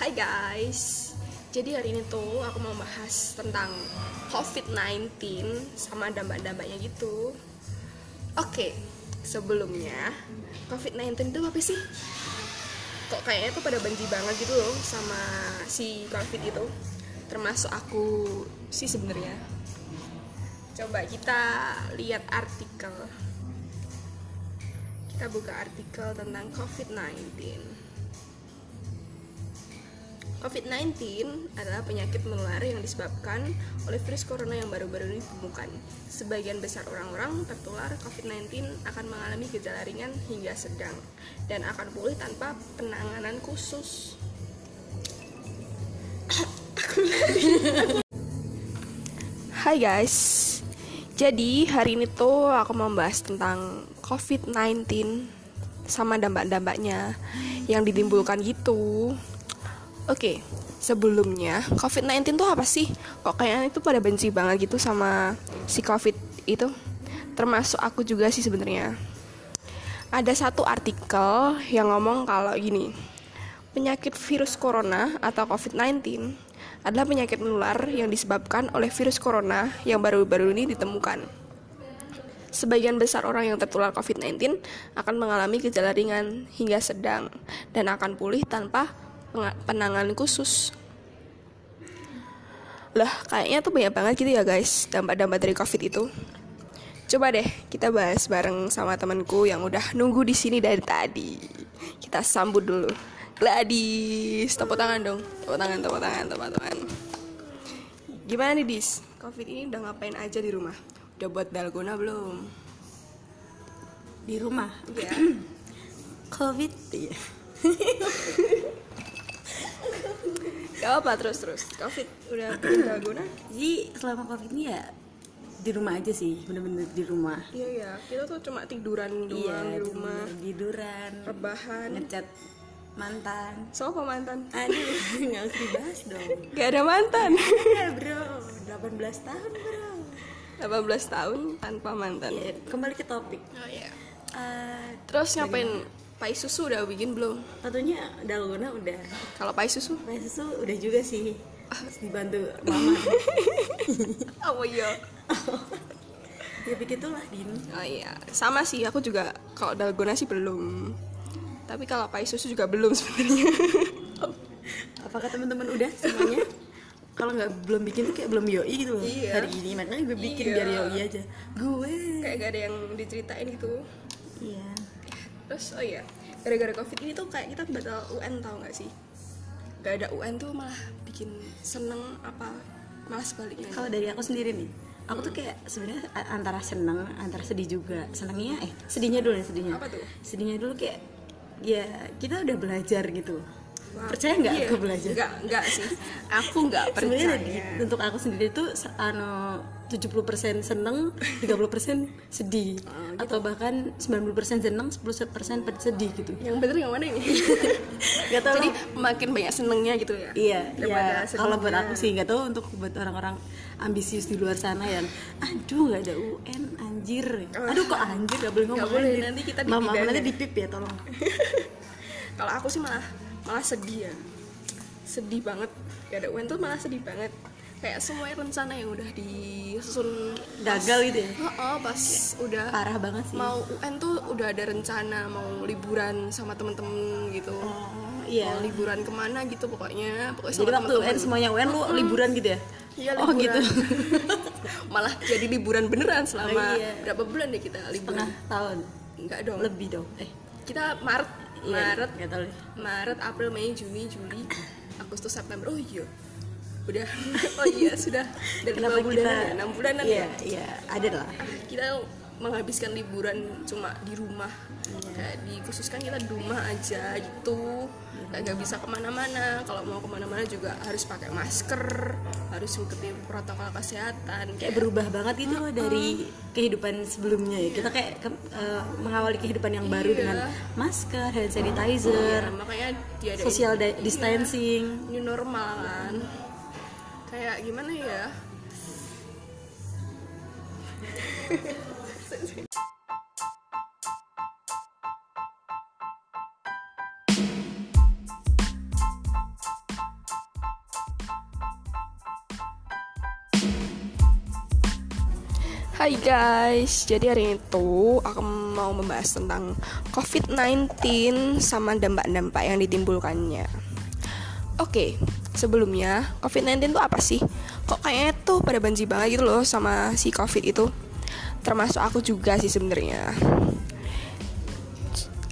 Hai guys, jadi hari ini tuh aku mau bahas tentang COVID-19 sama dampak-dampaknya gitu. Oke, sebelumnya COVID-19 itu apa sih? Kok kayaknya tuh pada benci banget gitu loh sama si COVID itu. Termasuk aku sih sebenarnya. Coba kita lihat artikel. Kita buka artikel tentang COVID-19. COVID-19 adalah penyakit menular yang disebabkan oleh virus corona yang baru-baru ini ditemukan. Sebagian besar orang-orang tertular COVID-19 akan mengalami gejala ringan hingga sedang dan akan pulih tanpa penanganan khusus. Hai guys, jadi hari ini tuh aku mau bahas tentang COVID-19 sama dampak-dampaknya yang ditimbulkan gitu. Oke, sebelumnya COVID-19 tuh apa sih? Kok kayaknya itu pada benci banget gitu sama si COVID itu? Termasuk aku juga sih sebenarnya. Ada satu artikel yang ngomong kalau gini, penyakit virus corona atau COVID-19 adalah penyakit menular yang disebabkan oleh virus corona yang baru-baru ini ditemukan. Sebagian besar orang yang tertular COVID-19 akan mengalami gejala ringan hingga sedang dan akan pulih tanpa penanganan khusus. Lah, kayaknya tuh banyak banget gitu ya guys, dampak-dampak dari COVID itu. Coba deh kita bahas bareng sama temanku yang udah nunggu di sini dari tadi. Kita sambut dulu. Gladys, tepuk tangan dong. Tepuk tangan, tepuk tangan, tepuk tangan. Gimana nih Dis? Covid ini udah ngapain aja di rumah? Udah buat dalgona belum? Di rumah? Iya. Covid ya. Gak apa terus terus. Covid udah bikin dalgona? Jadi selama Covid ini ya di rumah aja sih, bener-bener di rumah. Iya ya, kita tuh cuma tiduran doang iya, di rumah, tiduran, rebahan. ngecat mantan. Siapa mantan? Aduh, nggak usah dibahas dong. Gak ada mantan. Ya bro, 18 tahun bro. 18 tahun tanpa mantan. Ya, kembali ke topik. Oh iya. Eh, Terus ngapain? Pai susu udah bikin belum? tentunya dalgona udah, Kalau pai susu? Pai susu udah juga sih. Harus dibantu mama. Oh iya. ya begitulah din. Oh iya, sama sih aku juga kalau dalgona sih belum. Tapi kalau pai susu juga belum sebenarnya. Apakah teman-teman udah semuanya? Kalau nggak belum bikin tuh kayak belum yoi gitu loh Iya. hari ini makanya gue bikin Iya. biar yoi aja. Gue. Kayak gak ada yang diceritain gitu. Iya. Terus oh iya, gara-gara covid ini tuh kayak kita batal UN tau gak sih? Gak ada UN tuh malah bikin seneng apa malah sebaliknya. Kalau dari aku sendiri nih, aku tuh kayak sebenarnya antara seneng, antara sedih juga. Senangnya eh sedihnya dulu nih sedihnya. Apa tuh? Sedihnya dulu kayak ya kita udah belajar gitu. Percaya nggak Iya. aku belajar? Nggak, nggak sih. Aku nggak Sebenarnya percaya. di- untuk aku sendiri tuh anu 70% seneng, 30% sedih. Oh, gitu. Atau bahkan 90% seneng, 10% sedih gitu. Yang bener yang mana ini? Gak tau Jadi lah. makin banyak senengnya gitu ya. Iya, iya. Kalau buat aku sih nggak tahu untuk buat orang-orang ambisius di luar sana yang, aduh nggak ada UN anjir. Aduh kok anjir gak boleh ngomong Nggak boleh, anjir. nanti kita Mama, nanti dipip ya tolong. Kalau aku sih malah malah sedih ya. Sedih banget. Gak ada UN tuh malah sedih banget. Kayak semua rencana yang udah disusun Gagal gitu ya. Heeh, pas udah Parah banget sih. mau UN tuh udah ada rencana mau liburan sama temen-temen gitu. Oh, iya. Mau liburan ke mana gitu pokoknya. Pokoknya Jadi waktu temen-temen. UN semuanya UN lu liburan gitu ya? Iya Oh liburan. gitu. Malah jadi liburan beneran selama Oh, iya. berapa bulan deh kita liburan? Setengah tahun. Enggak dong. Lebih dong. Eh, Kita Maret, iya, Maret, nggak tahu. Maret, April, Mei, Juni, Juli, Agustus, September. Oh iya. Udah. oh iya, sudah. Dari Kenapa lima bulanan kita ya, enam bulanan Iya, ya. iya, ada lah. Kita menghabiskan liburan cuma di rumah. Kayak dikhususkan kita di rumah aja gitu. Kayak nggak bisa ke mana-mana. Kalau mau ke mana-mana juga harus pakai masker, harus ngikutin protokol kesehatan. kayak berubah banget itu dari kehidupan sebelumnya ya kita kayak ke- eh, mengawali kehidupan yang baru Iya. dengan masker hand sanitizer Nah, makanya dia ada social di- distancing new normal kan kayak gimana ya Hai guys, jadi hari itu aku mau membahas tentang COVID-19 sama dampak-dampak yang ditimbulkannya. Oke, okay, sebelumnya COVID-19 tuh apa sih? Kok kayaknya tuh pada banji banget gitu loh sama si COVID itu. Termasuk aku juga sih sebenarnya.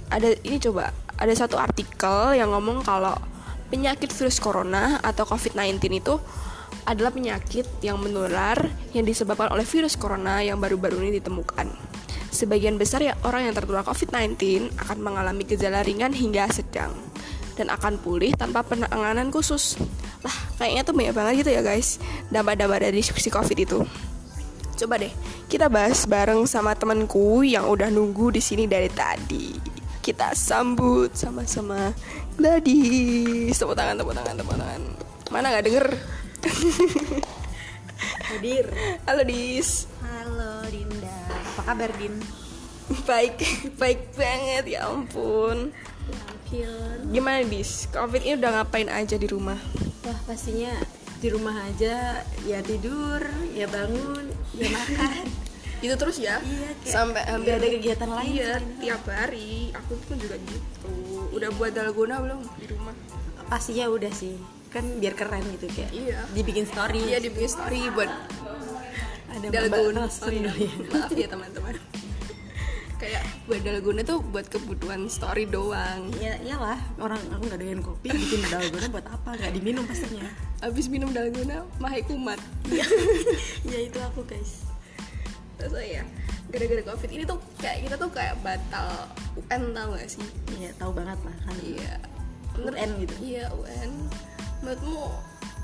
Ada ini coba, ada satu artikel yang ngomong kalau penyakit virus corona atau COVID-19 itu adalah penyakit yang menular yang disebabkan oleh virus corona yang baru-baru ini ditemukan. Sebagian besar ya orang yang tertular COVID-19 akan mengalami gejala ringan hingga sedang dan akan pulih tanpa penanganan khusus. Lah, kayaknya tuh banyak banget gitu ya guys, dampak-dampak dari si COVID itu. Coba deh, kita bahas bareng sama temanku yang udah nunggu di sini dari tadi. Kita sambut sama-sama Gladys. Tepuk tangan, tepuk tangan, tepuk tangan. Mana nggak denger? Hadir. Halo Dis. Halo Dinda. Apa kabar Din? Baik, baik banget ya ampun. Ampun. Gimana Dis? Covid ini udah ngapain aja di rumah? Wah pastinya di rumah aja ya tidur, ya bangun, ya makan. Itu terus ya? Iya, kayak Sampai hampir ada kegiatan lain Iya, tiap hari. Aku pun juga gitu. Udah buat dalgona belum di rumah? Pastinya udah sih. Kan biar keren gitu kayak. Iya. Dibikin story. Iya, dibikin story buat Ada dalgona. Oh, iya. Ya. Maaf ya teman-teman. Kayak buat dalgona tuh buat kebutuhan story doang. Ya iyalah, orang aku nggak doyan kopi, bikin dalgona buat apa? Nggak diminum pastinya. Abis minum dalgona, mahai kumat. ya itu aku guys. Terus ya, gara-gara covid ini tuh kayak kita tuh kayak batal UN tau gak sih? Iya tahu banget lah kan. Iya. UN gitu. Iya UN. Menurutmu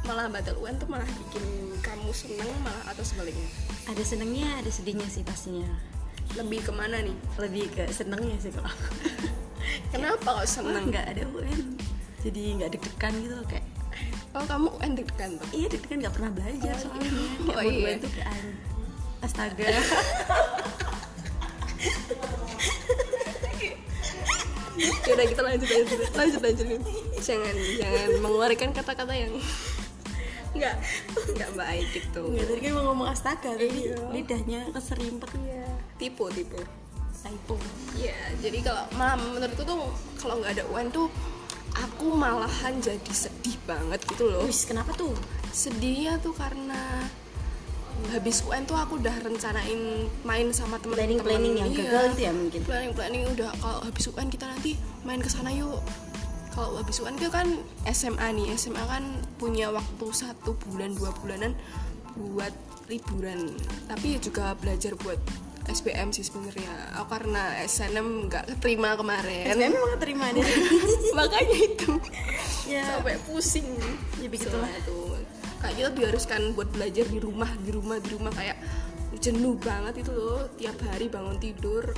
malah batal UN tuh malah bikin kamu seneng malah atau sebaliknya? Ada senengnya, ada sedihnya sih pastinya. Lebih ke mana nih? Lebih ke senengnya sih kalau. Kenapa kok seneng? nggak ada UN. Jadi nggak deg-degan gitu kayak. Oh kamu UN deg-degan tuh? Iya deg-degan nggak pernah belajar Oh, soalnya. iya. Kayak Oh, iya. UN tuh kayak an- astaga. Ya udah kita lanjut lanjut lanjut lanjut jangan jangan mengeluarkan kata-kata yang nggak nggak baik gitu Nggak tadi kan mau ngomong astaga, tapi Iya. lidahnya keserimpet. Iya. tipu tipu Typo. Iya, jadi kalau malah menurutku tuh kalau nggak ada UN tuh aku malahan jadi sedih banget gitu loh. Wis kenapa tuh? Sedihnya tuh karena habis UN tuh aku udah rencanain main sama temen-temen. Planning-planning yang Iya. gagal gitu ya mungkin. Planning planning udah kalau habis UN kita nanti main ke sana yuk. Kalau habis UN itu kan SMA nih, SMA kan punya waktu satu bulan dua bulanan buat liburan. Tapi juga belajar buat SBM sih sebenarnya. Aku karena SNM nggak keterima kemarin. SBM emang terima deh. Makanya itu ya, sampai pusing. ya begitulah. Soalnya tuh kayak kita diharuskan buat belajar di rumah, di rumah, di rumah kayak jenuh banget itu loh. Tiap hari bangun tidur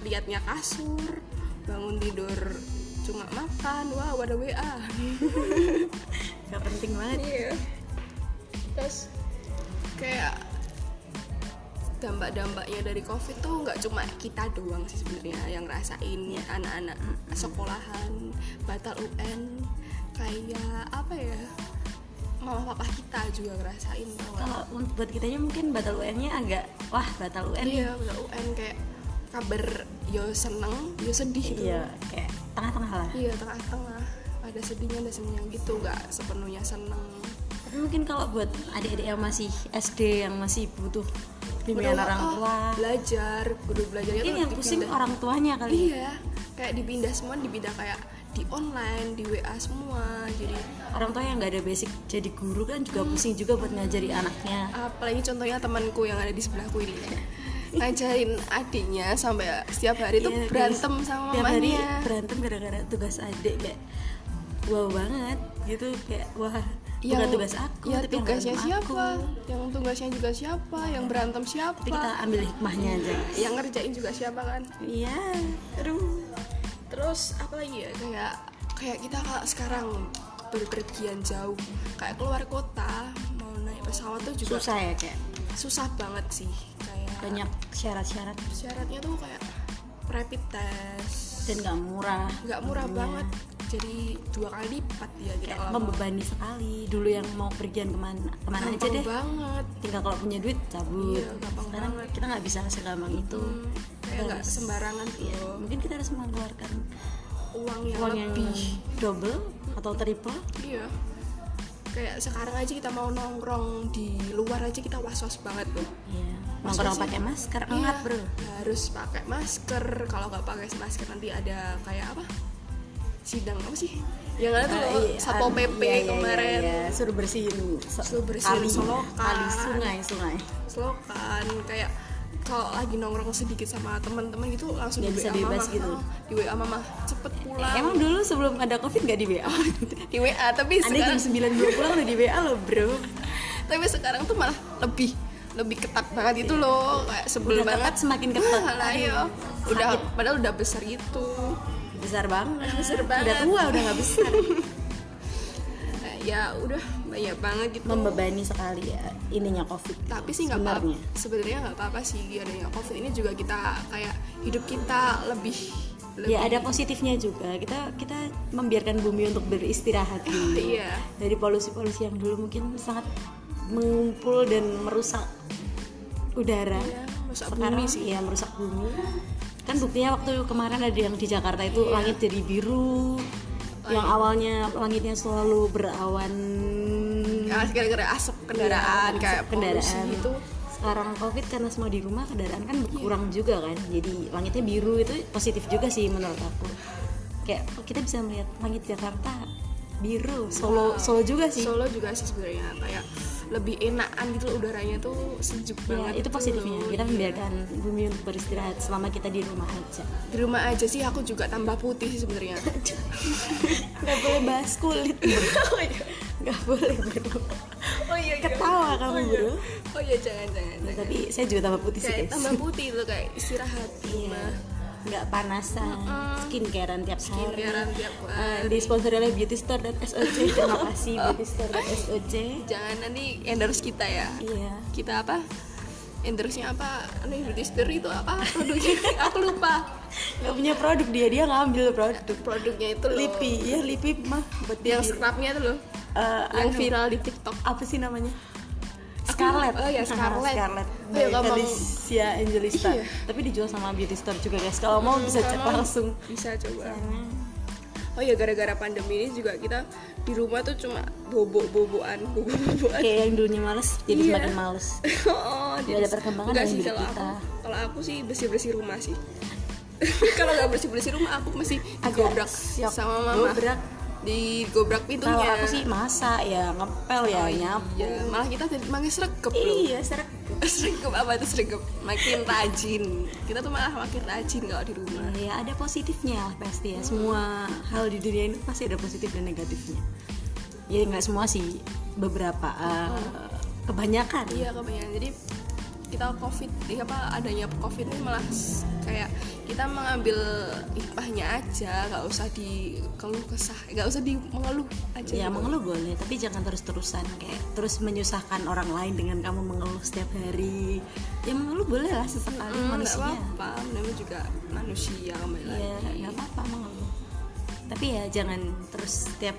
liatnya kasur, bangun tidur cuma makan. Wow, ada WA. Gak penting banget. Iya. Terus kayak dampak-dampaknya dari covid tuh nggak cuma kita doang sih sebenarnya yang ngerasain anak-anak sekolahan batal UN kayak apa ya mama papa kita juga ngerasain nggak? Kalau un- buat kitanya mungkin batal UN-nya agak wah batal UN. iya batal UN kayak kabar yo seneng yo sedih gitu Iya, kayak tengah-tengah lah. iya tengah-tengah ada sedihnya ada senengnya gitu nggak sepenuhnya seneng Tapi mungkin kalau buat adik-adik yang masih SD yang masih butuh bimbingan orang oh, tua, belajar guru belajarnya ini tuh yang pusing dipindah. orang tuanya kali. iya kayak dipindah semua dipindah kayak di online di WA semua jadi Orang tua yang nggak ada basic jadi guru kan juga pusing juga buat ngajari anaknya. apalagi contohnya temanku yang ada di sebelahku ini ngajarin adiknya sampai setiap hari tuh Iya, guys. berantem sama Tiap hari mamanya. berantem gara-gara tugas adik kayak wow banget gitu kayak wah bukan yang tugas aku ya tapi yang tugasnya berantem siapa? Aku. yang tugasnya juga siapa? Yang berantem siapa? Tapi kita ambil hikmahnya aja. Yang ngerjain juga siapa kan? Iya aduh. Terus apa lagi ya? Kayak kayak kita kalau sekarang berpergian jauh kayak keluar kota mau naik pesawat tuh juga susah ya kayak? Susah banget sih banyak syarat-syarat. Syaratnya tuh kayak rapid test. Dan nggak murah. Nggak murah harganya. banget. Jadi dua kali lipat ya kita kayak kalau mau. membebani sekali. Dulu yang mau pergian ke mana ke mana aja Gampang deh. banget. Tinggal kalau punya duit cabut. Iya, sekarang banget. kita nggak bisa segampang itu. Hmm, kayak nggak sembarangan tuh Iya, mungkin kita harus mengeluarkan uang yang uang yang lebih. double atau triple. Iya. Kayak sekarang aja kita mau nongkrong di luar aja kita was was banget tuh. Iya. Nongkrong pakai masker. Iya, enggak bro. harus pakai masker. Kalau nggak pakai masker nanti ada kayak apa? Sidang apa sih? Yang ada tuh Ah, iya, satpol ah, pp iya, iya, kemarin. iya, iya. suruh bersihin so- Suruh bersihin kali, selokan. sungai sungai. Selokan kayak kalau lagi nongkrong sedikit sama teman-teman gitu langsung di bisa WA bebas mama gitu. Oh, di WA mama cepet pulang. emang dulu sebelum ada covid nggak di WA di WA tapi jam sekarang 9 belum pulang udah di WA loh bro. Tapi sekarang tuh malah lebih lebih ketat banget itu loh kayak sebel Udah banget. ketat semakin ketat. Nah, lah. Aduh, udah sakit. padahal udah besar gitu. Besar banget. Besar udah banget. tua udah nggak besar. Ya udah banyak banget gitu. Membebani sekali ya ininya covid tapi sih nggak apa sebenarnya. Sebenarnya nggak apa-apa sih adanya covid ini juga kita kayak hidup kita lebih lebih ya ada positifnya juga. Kita kita membiarkan bumi untuk beristirahat dulu. Iya. Dari polusi-polusi yang dulu mungkin sangat mengumpul dan merusak udara. Iya, merusak sekarang bumi sih. ya merusak bumi. Kan buktinya waktu kemarin ada yang di Jakarta itu Iya. langit jadi biru. Yang awalnya langitnya selalu berawan. Ya, gara-gara asap kendaraan Iya, kayak kendaraan. gitu. Sekarang covid karena semua di rumah kendaraan kan berkurang juga kan. Jadi langitnya biru itu positif juga sih menurut aku. Kayak oh, kita bisa melihat langit Jakarta biru. Solo Solo juga sih. Solo juga sih sebenarnya. Kayak lebih enakan gitu loh, udaranya tuh sejuk ya, banget itu gitu positifnya. loh. kita membiarkan bumi untuk beristirahat selama kita di rumah aja. Di rumah aja sih aku juga tambah putih sih sebenarnya. Nggak boleh bahas kulit. Bro nggak boleh bro. Oh iya ketawa kamu bro. Oh iya jangan jangan, Nah, jangan. tapi saya juga tambah putih sih kayak guys. tambah putih tuh kayak istirahat di Iya. rumah nggak panasan. Skincarean tiap hari. Skincarean tiap Eh, hari. disponsori oleh beauty store dan SOC terima kasih beauty store dan SOC jangan nanti endorse kita ya. Iya. Kita apa? Endorse-nya apa? Anu beauty store itu apa? Produknya? Aku lupa. Nggak punya produk dia dia ngambil produk. Produknya itu loh. Lipi ya lipi mah buat yang scrubnya itu loh. Eh, yang anu, viral di TikTok. Apa sih namanya Scarlett. Oh ya, Scarlett. Scarlett. Oh ya, ngomong- Felicia Angelista. Iya. tapi dijual sama beauty store juga guys. Kalau mau bisa cek langsung. bisa coba. Oh ya gara-gara pandemi ini juga kita di rumah tuh cuma bobok-bobokan bobok-bobokan. Kayak yang dulunya males jadi Iya. semakin males. Oh, Nggak ada perkembangan enggak sih kalau kita. aku. Kalau aku sih bersih-bersih rumah sih. Kalau nggak bersih-bersih rumah aku masih Agak digobrak sama mama. Gobrak. Digobrak pintunya. Kalau aku sih masak ya ngepel ya nyapu. Ya malah kita jadi sregep loh. Iya serak sregep apa itu sregep? Makin rajin. Kita tuh malah makin rajin kalau di rumah. Ya ada positifnya lah pasti ya. Semua hal di dunia ini pasti ada positif dan negatifnya. Ya nggak semua sih. Beberapa eh, kebanyakan. Iya kebanyakan. Jadi kita covid ya apa adanya covid ini malah kayak kita mengambil hikmahnya aja nggak usah dikeluh kesah nggak usah di mengeluh aja ya gitu. mengeluh boleh tapi jangan terus-terusan kayak terus menyusahkan orang lain dengan kamu mengeluh setiap hari. Ya mengeluh boleh lah sesekali Hmm, nggak manusia. apa-apa namanya juga manusia kembali ya lagi. nggak apa-apa mengeluh. Tapi ya jangan terus setiap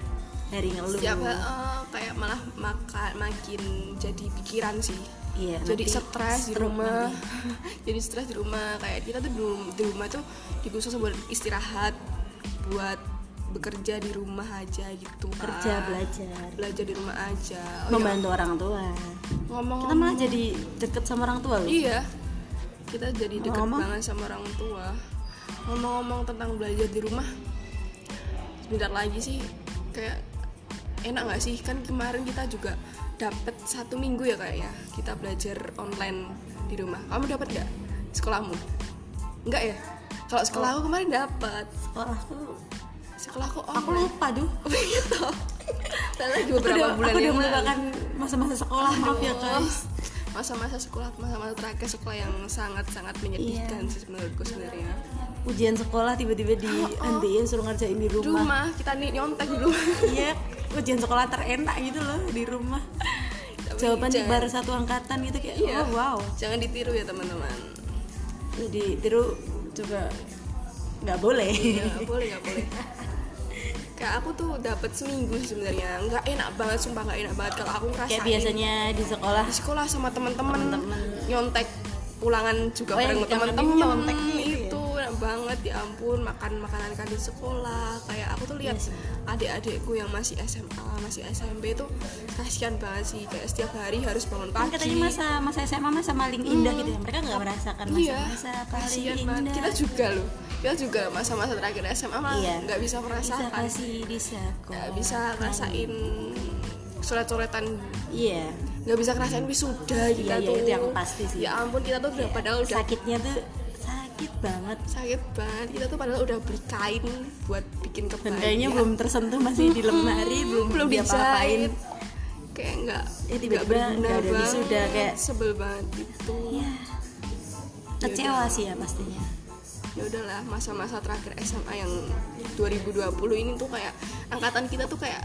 hari ngeluh. Setiap eh, kayak malah makan makin jadi pikiran sih Iya, jadi stres di rumah. jadi stres di rumah. Kayak kita tuh di, di rumah tuh dikhusus buat istirahat buat bekerja di rumah aja gitu kan. kerja belajar. Belajar di rumah aja. Oh, ya, membantu orang tua. Ngomong kita malah jadi deket sama orang tua loh. Iya. Kita jadi dekat Ngomong-ngomong. banget sama orang tua. Ngomong-ngomong tentang belajar di rumah sebentar lagi sih kayak enak nggak sih? Kan kemarin kita juga dapat satu minggu ya kayak ya kita belajar online di rumah. Kamu dapat nggak? Sekolahmu? Nggak ya? Kalau sekolah aku kemarin dapat sekolahku sekolahku aku online. lupa duh oh gitu Saya lagi aku beberapa udah, bulan aku udah lalu. melupakan masa-masa sekolah maaf ya guys. Masa-masa sekolah masa-masa terakhir sekolah yang sangat-sangat menyedihkan Iya. sih menurutku sebenarnya. Ujian sekolah tiba-tiba dihentiin suruh ngerjain di di rumah rumah kita nih nyontek di rumah. Iya ujian sekolah terenak gitu loh di rumah. Tapi jawaban jangan- baru satu angkatan gitu kayak Iya. oh wow. Jangan ditiru ya teman-teman. Jadi tiru juga nggak boleh. Nggak boleh nggak boleh. Kayak aku tuh dapat seminggu sebenarnya. Nggak enak banget sumpah nggak enak banget kalau aku ngerasain. kayak biasanya di sekolah. Di sekolah sama teman-teman nyontek pulangan juga Oh, bareng teman-teman. nyontek banget ya ampun makan makanan kantin sekolah. Kayak aku tuh lihat Iya adik-adikku yang masih SMA masih SMP tuh kasihan banget sih. Kayak setiap hari harus bangun kan pagi. katanya masa masa SMA masa paling indah gitu ya. Mereka nggak merasakan iya masa-masa paling indah banget. kita juga loh. Kita juga masa-masa terakhir SMA mah Iya. nggak bisa bisa merasakan. kasih bisa nggak bisa ngerasain coret-coretan. Iya. Nggak bisa ngerasain wisuda kita iya, tuh. itu yang pasti sih. ya ampun kita tuh udah padahal udah sakitnya tuh sakit banget. Sakit banget. Kita tuh padahal udah beli kain buat bikin dan kebaya. Kayaknya belum tersentuh masih di lemari belum belum diapa-apain kayak nggak Eh, tiba-tiba nggak ada wisuda, kayak- sebel banget gitu ya kecewa sih ya pastinya. Ya udahlah masa-masa terakhir SMA yang 2020 ini tuh kayak angkatan kita tuh kayak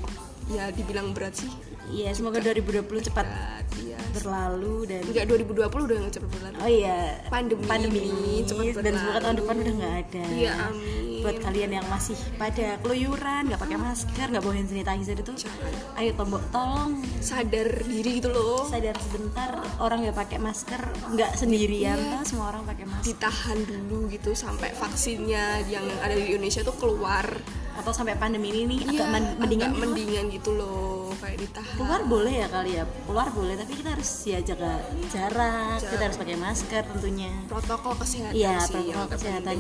ya dibilang berat sih. Iya semoga 2020 cepat. Berat iya berlalu dan enggak 2020 udah nggak cepet berlalu. Oh iya. Pandemi. Pandemi. Ini cepat dan semoga tahun depan udah nggak ada. Iya, amin. buat kalian yang masih pada keluyuran nggak pakai masker nggak bawa hand sanitizer itu Jangan. ayo tombol tolong. Sadar diri gitu loh. Sadar sebentar orang nggak pakai masker nggak sendirian. Iya. semua orang pakai masker. Ditahan dulu gitu sampai vaksinnya yang ada di Indonesia tuh keluar. Atau sampai pandemi ini nih Iya, agak men- mendingan agak mendingan gitu loh kayak ditahan keluar boleh ya kali ya keluar boleh tapi kita harus ya jaga jarak kita harus pakai masker tentunya protokol kesehatan Iya, protokol kesehatan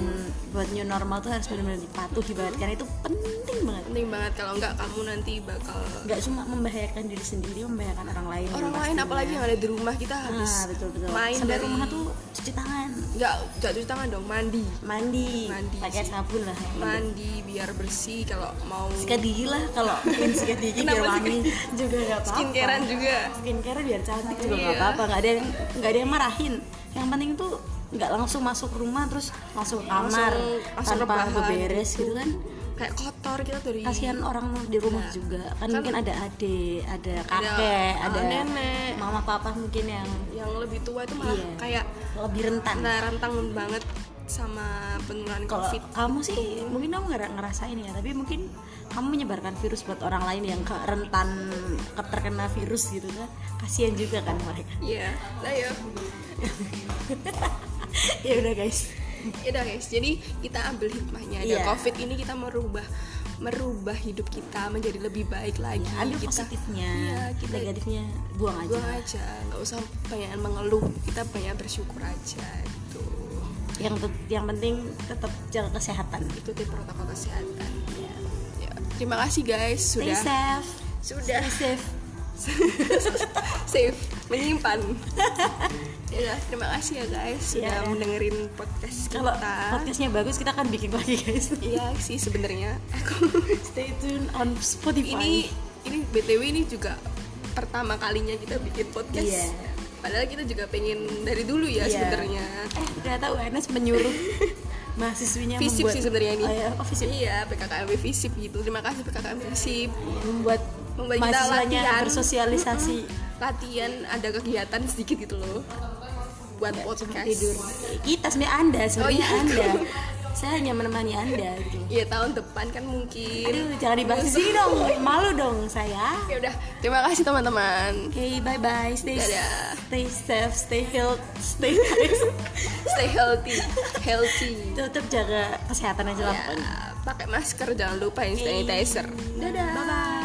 buat new normal tuh harus benar-benar dipatuhi banget karena itu penting banget. penting banget kalau enggak kamu nanti bakal Nggak cuma membahayakan diri sendiri, membahayakan orang lain. orang lain pastinya. apalagi yang ada di rumah kita habis Ah, betul betul. main Sampai dari rumah tuh cuci tangan, enggak enggak cuci tangan dong mandi mandi, Mandi pakai sabun lah. mandi biar bersih kalau mau Sikat gigi lah kalau sikat gigi biar wangi juga nggak apa-apa. skincarean juga Skincare biar cantik juga nggak Iya. apa-apa, nggak ada yang nggak ada yang marahin. Yang penting tuh nggak langsung masuk rumah terus langsung ke kamar langsung tanpa beberes gitu kan kayak kotor kita dari kasihan orang di rumah Nah, juga kan, kan- mungkin ada adik ada kakek ah, ada, nenek. mama papa mungkin yang yang lebih tua itu malah Iya. kayak lebih rentan nah rentang banget sama penularan kalau covid. kamu sih mungkin kamu nggak ngerasain ya tapi mungkin kamu menyebarkan virus buat orang lain yang ke- rentan ke- terkena virus gitu kan. Kasihan juga kan mereka. Iya lah ya. Ya udah guys. Ya udah guys. Jadi kita ambil hikmahnya. Ada Iya. covid ini kita merubah merubah hidup kita menjadi lebih baik lagi. Ambil kita positifnya. Iya, kita negatifnya buang aja. buang aja. Nggak usah banyak mengeluh. Kita banyak bersyukur aja yang yang penting tetap jaga kesehatan. Ikuti protokol kesehatan. Ya. ya terima kasih guys stay sudah safe. Sudah. Stay safe. Save menyimpan. Ya terima kasih ya guys sudah Iya. mendengerin podcast kalau kita podcastnya bagus kita akan bikin lagi guys. Iya sih sebenarnya. Aku stay tune on Spotify. Ini ini btw ini juga pertama kalinya kita bikin podcast. Iya. Padahal kita juga pengen dari dulu ya Iya. sebenarnya. Eh ternyata UNS menyuruh mahasiswinya visip membuat sih sebenarnya ini. Oh, ya, oh, visip iya PKKMB visip gitu. Terima kasih PKKMB visip membuat Membuat kita latihan. bersosialisasi. Latihan ada kegiatan sedikit gitu loh. Buat podcast. tidur. Kita sebenarnya anda sebenarnya iya. anda saya hanya menemani anda gitu. Iya tahun depan kan mungkin. Aduh jangan dibahas di sini dong. Malu dong saya. Ya udah terima kasih teman-teman. Oke bye bye stay Dadah. stay safe stay health stay stay healthy healthy. Tetap jaga kesehatan aja lah ya, pakai masker jangan lupa hand sanitizer. Dadah. Bye bye